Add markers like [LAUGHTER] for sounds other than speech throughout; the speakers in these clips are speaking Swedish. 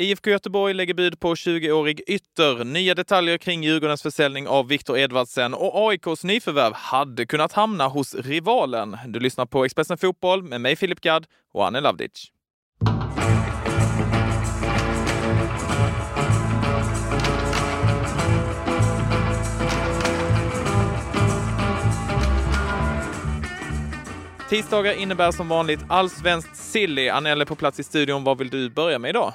IFK Göteborg lägger bud på 20-årig ytter. Nya detaljer kring Djurgårdens försäljning av Viktor Edvardsen och AIKs nyförvärv hade kunnat hamna hos rivalen. Du lyssnar på Expressen Fotboll med mig Filip Gadd och Anne Lavdic. Tisdagar innebär som vanligt allsvenskt silly. Anelle på plats i studion. Vad vill du börja med idag?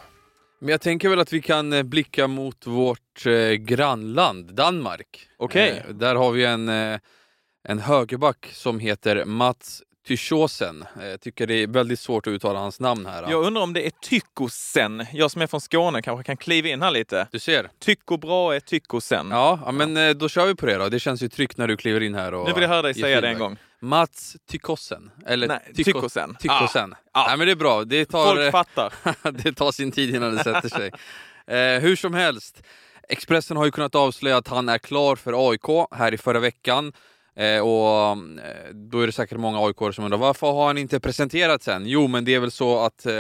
Men jag tänker väl att vi kan eh, blicka mot vårt eh, grannland Danmark. Okej. Eh, där har vi en, eh, en högerback som heter Mats Tyschosen. Eh, Jag tycker det är väldigt svårt att uttala hans namn här. Jag undrar om det är Tyckosen. Jag som är från Skåne kanske kan kliva in här lite. Du ser. Tycko bra är Tyckosen. Ja, men eh, då kör vi på det då. Det känns ju tryggt när du kliver in här och Nu vill jag höra dig säga det en gång. Mats Tykosen. Eller Nej, Tyko- Tyckosen. Tyckosen. Ja. Nej men det är bra. Det tar, Folk fattar. [LAUGHS] det tar sin tid innan det sätter sig. Eh, hur som helst, Expressen har ju kunnat avslöja att han är klar för AIK här i förra veckan. Eh, och eh, Då är det säkert många aik som undrar varför har han inte presenterat sen? Jo, men det är väl så att eh,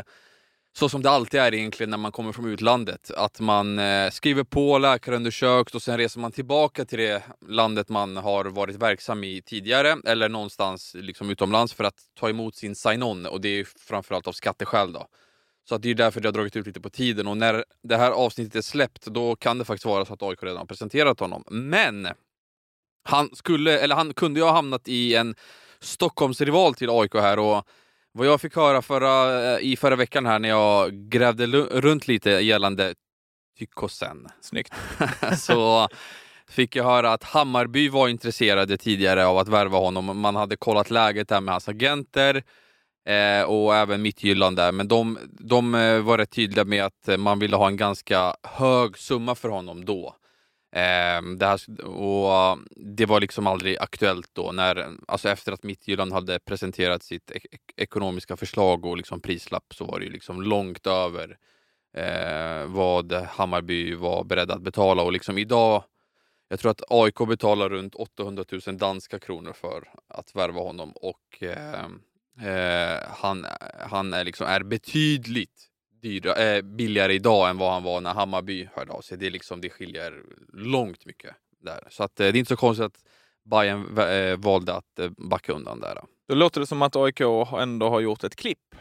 så som det alltid är egentligen när man kommer från utlandet. Att man eh, skriver på läkarundersökt och sen reser man tillbaka till det landet man har varit verksam i tidigare eller någonstans liksom utomlands för att ta emot sin sign-on och det är framförallt av skatteskäl då. Så att det är därför det har dragit ut lite på tiden och när det här avsnittet är släppt då kan det faktiskt vara så att AIK redan har presenterat honom. Men han skulle, eller han kunde ju ha hamnat i en Stockholmsrival till AIK här och vad jag fick höra förra, i förra veckan här när jag grävde runt lite gällande Tykosen Snyggt. [LAUGHS] så fick jag höra att Hammarby var intresserade tidigare av att värva honom. Man hade kollat läget där med hans agenter eh, och även Midtjylland där. Men de, de eh, var rätt tydliga med att eh, man ville ha en ganska hög summa för honom då. Eh, det, här, och um, det var liksom aldrig aktuellt då, när, alltså efter att Midtjylland hade presenterat sitt ek- ek- ekonomiska förslag och liksom prislapp så var det ju liksom långt över eh, vad Hammarby var beredda att betala. Och liksom idag, jag tror att AIK betalar runt 800 000 danska kronor för att värva honom och eh, eh, han, han är, liksom, är betydligt dyra, eh, billigare idag än vad han var när Hammarby hörde av sig. Det, är liksom, det skiljer långt mycket där. Så att, eh, det är inte så konstigt att Bayern eh, valde att eh, backa undan där. Då låter det som att AIK ändå har gjort ett klipp.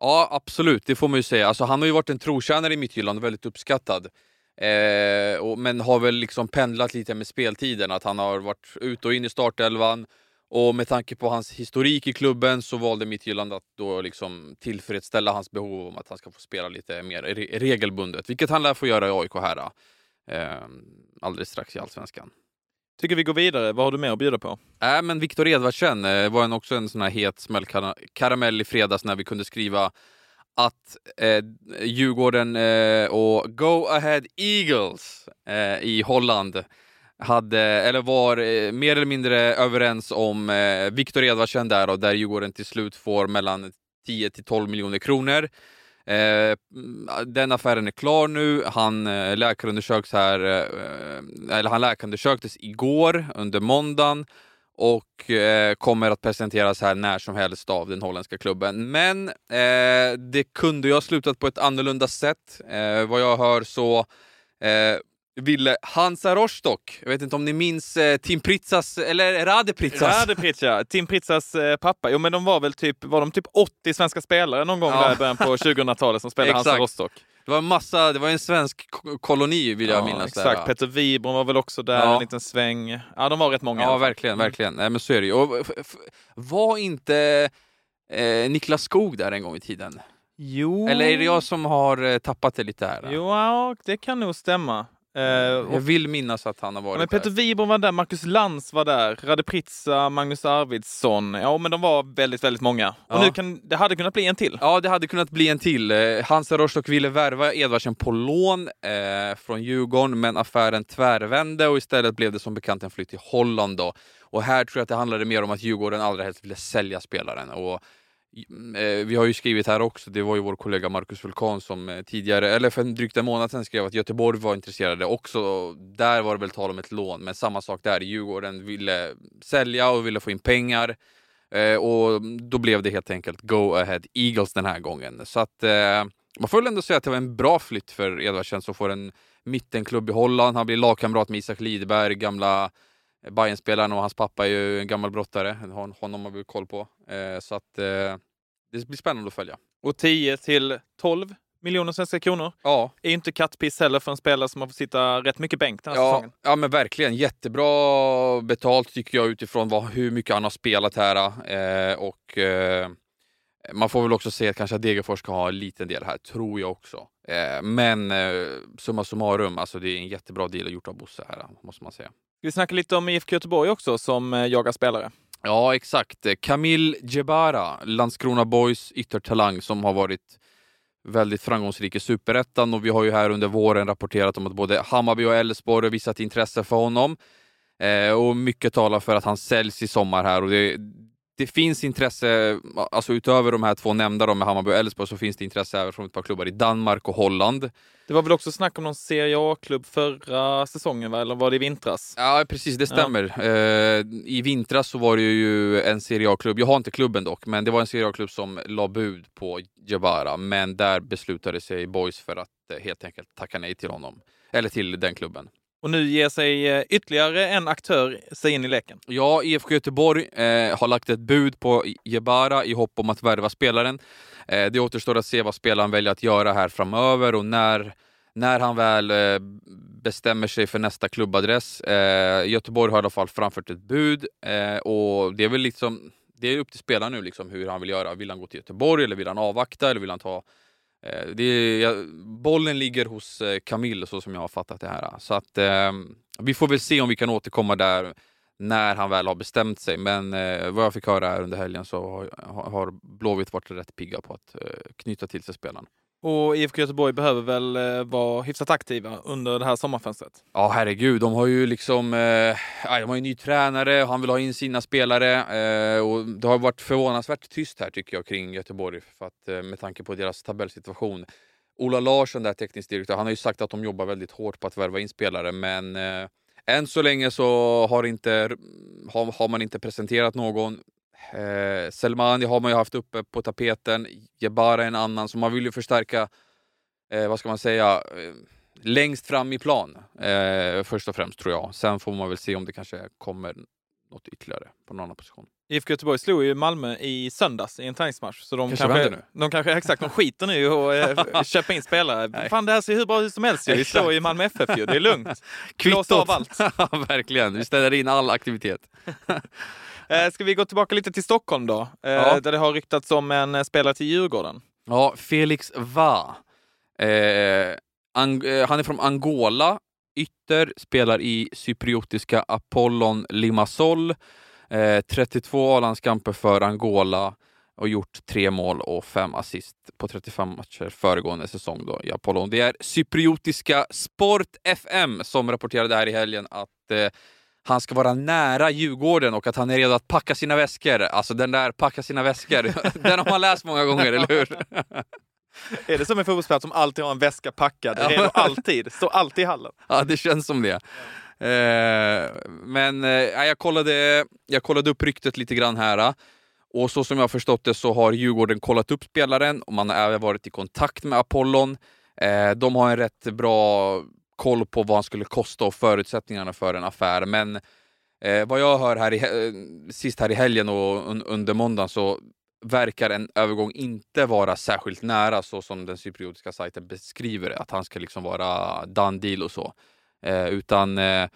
Ja, absolut. Det får man ju säga. Alltså, han har ju varit en trotjänare i Midtjylland, väldigt uppskattad. Eh, och, men har väl liksom pendlat lite med speltiden. Att han har varit ut och in i startelvan. Och med tanke på hans historik i klubben så valde Midtjylland att då liksom tillfredsställa hans behov om att han ska få spela lite mer re- regelbundet. Vilket han lär få göra i AIK här. Eh, alldeles strax i Allsvenskan. Tycker vi går vidare. Vad har du mer att bjuda på? Äh, men Viktor Edvardsen eh, var en, också en sån här het smällkaramell i fredags när vi kunde skriva att eh, Djurgården eh, och Go Ahead Eagles eh, i Holland hade, eller var eh, mer eller mindre överens om eh, Viktor Edvardsen där och där Djurgården till slut får mellan 10 till 12 miljoner kronor. Eh, den affären är klar nu. Han eh, läkarundersöks här, eh, eller han läkarundersöktes igår under måndagen och eh, kommer att presenteras här när som helst av den holländska klubben. Men eh, det kunde ju ha slutat på ett annorlunda sätt. Eh, vad jag hör så eh, ville Hansa Rostock, jag vet inte om ni minns eh, Tim Pritzas, eller Rade Pritzas? Rade Pritcha, Tim Pritzas eh, pappa. Jo, men de var väl typ, var de typ 80 svenska spelare någon gång Ja. där i början på [LAUGHS] 2000-talet som spelade Hansa. Rostock. Det var en massa, det var en svensk ko- koloni vill jag minnas. exakt. Där. Peter Wibron var väl också där Ja. en liten sväng. Ja, de var rätt många. Ja, verkligen, verkligen. Nej, men så är det ju. Och, var inte eh, Niklas Skog där en gång i tiden? Jo. Eller är det jag som har eh, tappat det lite här? Jo, ja, det kan nog stämma. Eh, Jag vill minnas att han har varit men Peter. Wibron var där, Marcus Lantz var där, Pritsa, Magnus Arvidsson. Ja, men de var väldigt, väldigt många. Och Ja. nu kan, det hade kunnat bli en till. Ja, det hade kunnat bli en till. Eh, Hansa Rostock ville värva Edvardsen på lån eh, från Djurgården, men affären tvärvände och istället blev det som bekant en flytt till Holland. Då. Och här tror jag att det handlade mer om att Djurgården allra helst ville sälja spelaren. Och, Mm, eh, vi har ju skrivit här också, det var ju vår kollega Marcus Vulkan som eh, tidigare, eller för en drygt en månad sedan skrev att Göteborg var intresserade också. Där var det väl tal om ett lån, men samma sak där. Djurgården ville sälja och ville få in pengar. Eh, och då blev det helt enkelt Go Ahead Eagles den här gången. Så att man får väl ändå säga att det var en bra flytt för Edvardsen som får en mittenklubb i Holland. Han blir lagkamrat med Isak Lidberg, gamla Bayern-spelaren och hans pappa är ju en gammal brottare. Honom har vi koll på. Eh, så att eh, det blir spännande att följa. Och 10 till 12 miljoner svenska kronor. Ja. Är inte kattpiss heller för en spelare som har fått sitta rätt mycket bänk den här ja, säsongen. Ja men verkligen. Jättebra betalt tycker jag utifrån vad, hur mycket han har spelat här. Eh, och eh, man får väl också se att kanske Degerfors ska ha en liten del här, tror jag också. Men summa summarum, alltså det är en jättebra deal gjort av Bosse här, måste man säga. Ska vi snacka lite om IFK Göteborg också som eh, jagar spelare? Ja, exakt. Kamil Jebara, Landskrona Boys yttertalang som har varit väldigt framgångsrik i superettan och vi har ju här under våren rapporterat om att både Hammarby och Elfsborg har visat intresse för honom. Eh, och mycket talar för att han säljs i sommar här och det, det finns intresse, alltså utöver de här två nämnda då med Hammarby och Elfsborg så finns det intresse även från ett par klubbar i Danmark och Holland. Det var väl också snack om någon Serie A-klubb förra säsongen, va? eller var det i vintras? Ja, precis, det stämmer. Ja. Eh, I vintras så var det ju en Serie A-klubb, jag har inte klubben dock, men det var en Serie A-klubb som la bud på Jabara, men där beslutade sig Boys för att eh, helt enkelt tacka nej till honom, eller till den klubben. Och nu ger sig eh, ytterligare en aktör sig in i leken. Ja, IFK Göteborg eh, har lagt ett bud på Jebara i hopp om att värva spelaren. Eh, det återstår att se vad spelaren väljer att göra här framöver och när, när han väl eh, bestämmer sig för nästa klubbadress. Eh, Göteborg har i alla fall framfört ett bud eh, och det är väl liksom det är upp till spelaren nu liksom hur han vill göra. Vill han gå till Göteborg eller vill han avvakta eller vill han ta Eh, det är, bollen ligger hos eh, Camille så som jag har fattat det här. Så att eh, vi får väl se om vi kan återkomma där när han väl har bestämt sig. Men eh, vad jag fick höra här under helgen så har, har Blåvitt varit rätt pigga på att eh, knyta till sig spelaren. Och IFK Göteborg behöver väl eh, vara hyfsat aktiva under det här sommarfönstret? Ja, herregud. De har ju liksom eh, de har ju ny tränare och han vill ha in sina spelare. Eh, och det har varit förvånansvärt tyst här tycker jag kring Göteborg för att, eh, med tanke på deras tabellsituation. Ola Larsson, där teknisk direktör, han har ju sagt att de jobbar väldigt hårt på att värva in spelare, men eh, än så länge så har, inte, har, har man inte presenterat någon. Eh, Selmani har man ju haft uppe på tapeten, Jebara en annan, så man vill ju förstärka, eh, vad ska man säga, eh, längst fram i plan eh, först och främst tror jag. Sen får man väl se om det kanske kommer något ytterligare på någon annan position. IFK Göteborg slog ju Malmö i söndags i en träningsmatch. Så de kanske, kanske, nu. de kanske exakt, de skiter nu och eh, [LAUGHS] köpa in spelare. Nej. Fan det här ser hur bra ut som helst Vi slår ju Malmö FF ju, det är lugnt. [LAUGHS] Kvittot! av allt. [LAUGHS] Verkligen, vi ställer in all aktivitet. Eh, ska vi gå tillbaka lite till Stockholm då? Eh, ja. Där det har ryktats om en eh, spelare till Djurgården. Ja, Felix Va. Eh, han är från Angola, ytter, spelar i cypriotiska Apollon Limassol. 32 A-landskamper för Angola och gjort tre mål och fem assist på 35 matcher föregående säsong då i Apollon. Det är cypriotiska Sport FM som rapporterade här i helgen att eh, han ska vara nära Djurgården och att han är redo att packa sina väskor. Alltså den där packa sina väskor, [LAUGHS] den har man läst många gånger, eller hur? [LAUGHS] Är det som en fotbollsspelare som alltid har en väska packad, redo alltid, står alltid i hallen? Ja, det känns som det. Eh, men eh, jag, kollade, jag kollade upp ryktet lite grann här. Och så som jag förstått det så har Djurgården kollat upp spelaren och man har även varit i kontakt med Apollon. Eh, de har en rätt bra koll på vad han skulle kosta och förutsättningarna för en affär. Men eh, vad jag hör här i, eh, sist här i helgen och un, under måndagen så verkar en övergång inte vara särskilt nära så som den cypriotiska sajten beskriver det. Att han ska liksom vara done deal och så. Eh, utan eh,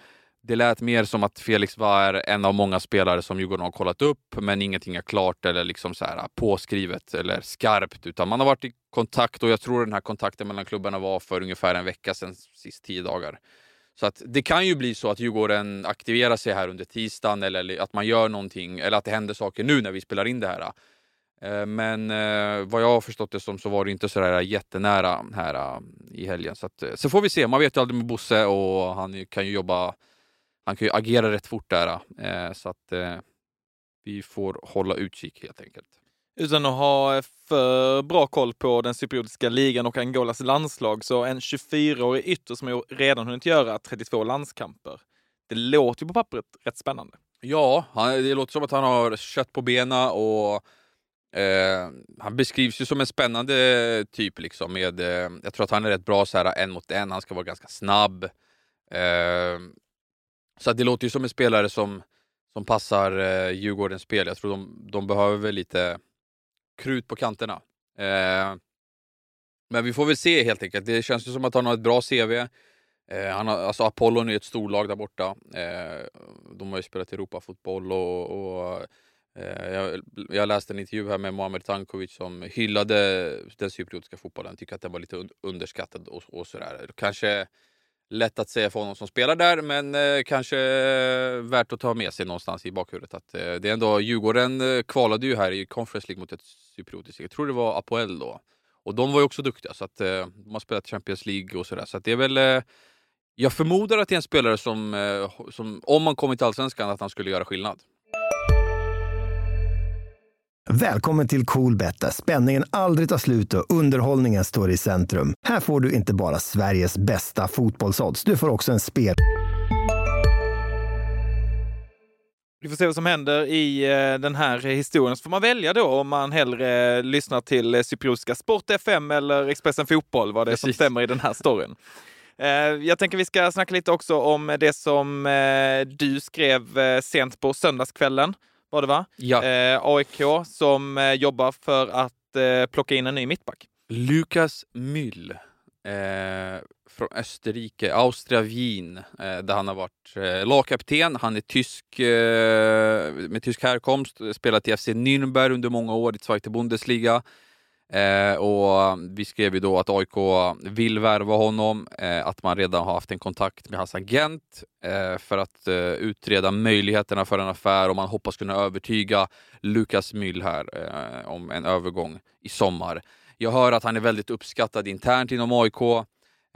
det lät mer som att Felix var en av många spelare som Djurgården har kollat upp, men ingenting är klart eller liksom så här påskrivet eller skarpt, utan man har varit i kontakt och jag tror den här kontakten mellan klubbarna var för ungefär en vecka sedan, sist tio dagar. Så att det kan ju bli så att Djurgården aktiverar sig här under tisdagen eller att man gör någonting eller att det händer saker nu när vi spelar in det här. Eh, men eh, vad jag har förstått det som så var det inte så där jättenära här eh, i helgen. Så, att, så får vi se. Man vet ju aldrig med Bosse och han kan ju jobba han kan ju agera rätt fort där. Eh, så att eh, vi får hålla utkik helt enkelt. Utan att ha för bra koll på den cypriotiska ligan och Angolas landslag, så en 24-årig ytter som redan hunnit göra 32 landskamper. Det låter ju på pappret rätt spännande. Ja, det låter som att han har kött på benen och Eh, han beskrivs ju som en spännande typ. Liksom, med, eh, jag tror att han är rätt bra så här, en mot en, han ska vara ganska snabb. Eh, så det låter ju som en spelare som, som passar eh, Djurgårdens spel. Jag tror de, de behöver lite krut på kanterna. Eh, men vi får väl se helt enkelt. Det känns ju som att han har ett bra CV. Eh, han har, alltså Apollon är ett storlag där borta. Eh, de har ju spelat Europafotboll och, och eh, jag, jag läste en intervju här med Mohamed Tankovic som hyllade den cypriotiska fotbollen. Tycker att den var lite underskattad och, och sådär. Kanske lätt att säga för honom som spelar där, men eh, kanske eh, värt att ta med sig någonstans i bakhuvudet. Att, eh, det är ändå, Djurgården eh, kvalade ju här i Conference League mot ett cypriotiskt, jag tror det var Apoel då. Och de var ju också duktiga, så att, eh, de har spelat Champions League och sådär. Så att det är väl eh, jag förmodar att det är en spelare som, eh, som, om man kommer till Allsvenskan, att han skulle göra skillnad. Välkommen till Coolbet där spänningen aldrig tar slut och underhållningen står i centrum. Här får du inte bara Sveriges bästa fotbollsodds, du får också en spel... Vi får se vad som händer i eh, den här historien. Så får man välja då om man hellre lyssnar till eh, cypriotiska Sport FM eller Expressen Fotboll, vad det är som stämmer i den här storyn. Eh, Jag tänker vi ska snacka lite också om det som eh, du skrev eh, sent på söndagskvällen, var det va? Ja. Eh, AIK som eh, jobbar för att eh, plocka in en ny mittback. Lukas Müll eh, från Österrike, Austria Wien, eh, där han har varit eh, lagkapten. Han är tysk eh, med tysk härkomst, spelat i FC Nürnberg under många år i Zweite Bundesliga. Eh, och vi skrev ju då att AIK vill värva honom, eh, att man redan har haft en kontakt med hans agent eh, för att eh, utreda möjligheterna för en affär och man hoppas kunna övertyga Lukas Müll här eh, om en övergång i sommar. Jag hör att han är väldigt uppskattad internt inom AIK.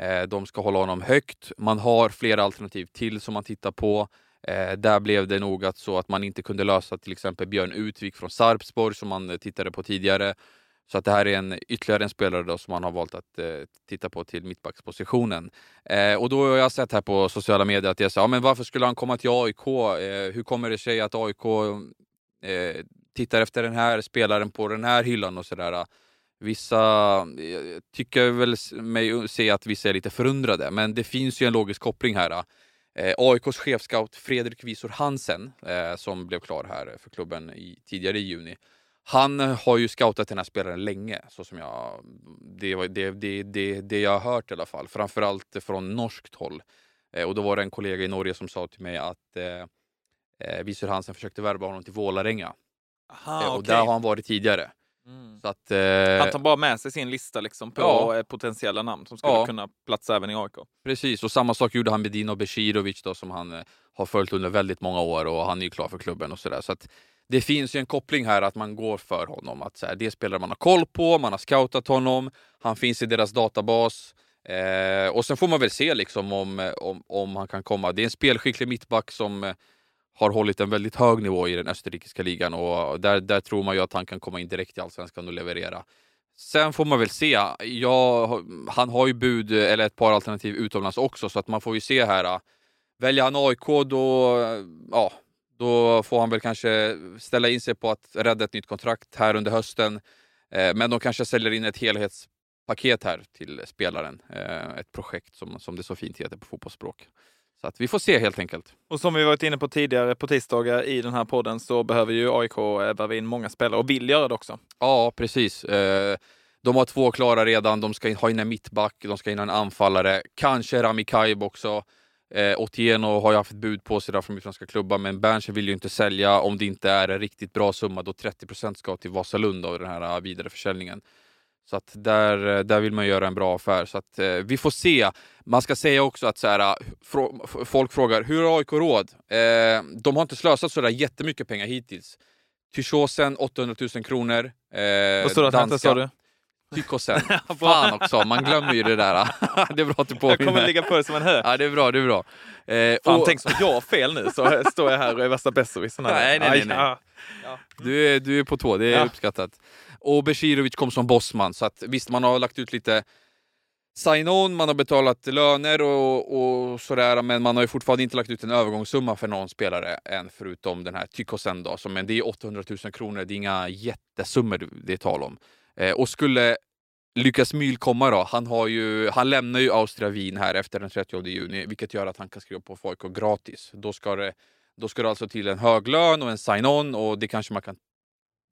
Eh, de ska hålla honom högt. Man har flera alternativ till som man tittar på. Eh, där blev det nog att så att man inte kunde lösa till exempel Björn Utvik från Sarpsborg som man eh, tittade på tidigare. Så att det här är en, ytterligare en spelare då som man har valt att eh, titta på till mittbackspositionen. Eh, och då har jag sett här på sociala medier att jag sa, ja, men varför skulle han komma till AIK? Eh, hur kommer det sig att AIK eh, tittar efter den här spelaren på den här hyllan och sådär. Vissa eh, tycker väl mig se att vissa är lite förundrade, men det finns ju en logisk koppling här. Eh, eh AIKs chefscout Fredrik Visor Hansen, eh, som blev klar här för klubben i, tidigare i juni, han har ju scoutat den här spelaren länge, så som jag, det, det, det, det, det jag har hört i alla fall. Framförallt från norskt håll. Eh, och då var det en kollega i Norge som sa till mig att eh, eh, Visor Hansen försökte värva honom till Vålerenga. Aha, Eh, och där har han varit tidigare. Mm. Så att, eh, Han tar bara med sig sin lista liksom på Ja. eh, potentiella namn som skulle Ja. kunna platsa även i AIK. Precis, och samma sak gjorde han med Dino Besirovic då, som han eh, har följt under väldigt många år och han är ju klar för klubben och sådär. Så att det finns ju en koppling här att man går för honom. Att så här, det är spelare man har koll på, man har scoutat honom, han finns i deras databas. Eh, och sen får man väl se liksom om, om, om han kan komma. Det är en spelskicklig mittback som eh, har hållit en väldigt hög nivå i den österrikiska ligan och där, där tror man ju att han kan komma in direkt i allsvenskan och leverera. Sen får man väl se. Jag, han har ju bud eller ett par alternativ utomlands också så att man får ju se här. Eh, väljer han AIK då, eh, ja, då får han väl kanske ställa in sig på att rädda ett nytt kontrakt här under hösten. Eh, Men de kanske säljer in ett helhetspaket här till spelaren. Eh, Ett projekt som, som det så fint heter på fotbollsspråk. Så att vi får se helt enkelt. Och som vi varit inne på tidigare på tisdagar i den här podden så behöver ju AIK värva in många spelare och vill göra det också. Ja, precis. Eh, De har två klara redan. De ska ha in en mittback, de ska in en anfallare. Kanske Rami Kaib också. Eh, Otieno har ju haft ett bud på sig där från utländska klubbar, men Berntsen vill ju inte sälja om det inte är en riktigt bra summa då 30% ska till Vasalund av den här eh, vidareförsäljningen. Så att där, eh, där vill man göra en bra affär. Så att, eh, vi får se. Man ska säga också att så här, eh, frå, folk frågar, hur har AIK råd? Eh, de har inte slösat sådär jättemycket pengar hittills. Tychosen 800 000 kronor. Eh, Vad står det att hända sa du? Tychosen. [LAUGHS] Fan också, man glömmer ju det där. [LAUGHS] det är bra att du Jag kommer påminner. ligga på det som en hö. Ja, det är bra, det är bra. Eh, Fan, och- tänk så jag har fel nu så står jag här och är värsta besserwissern. Nej, nej, nej, nej. Aj, Du är, du är på tå, det är Ja. uppskattat. Och Besirovic kom som bossman, så att visst man har lagt ut lite sign-on, man har betalat löner och, och sådär, men man har ju fortfarande inte lagt ut en övergångssumma för någon spelare än förutom den här Tykosen då, som, men det är 800 000 kronor, det är inga jättesummor det är tal om. Eh, och skulle Lukas Myhl komma då, han, har ju, han lämnar ju Austria Wien här efter den 30 juni, vilket gör att han kan skriva på FOIK gratis. Då ska, det, då ska det alltså till en hög lön och en sign-on och det kanske man kan,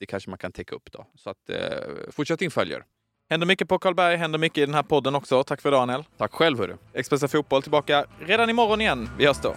det kanske man kan täcka upp då. Så att eh, fortsättning följer. Händer mycket på Karlberg, händer mycket i den här podden också. Tack för Daniel. Tack själv hörru. Expressen Fotboll tillbaka redan imorgon igen. Vi hörs då.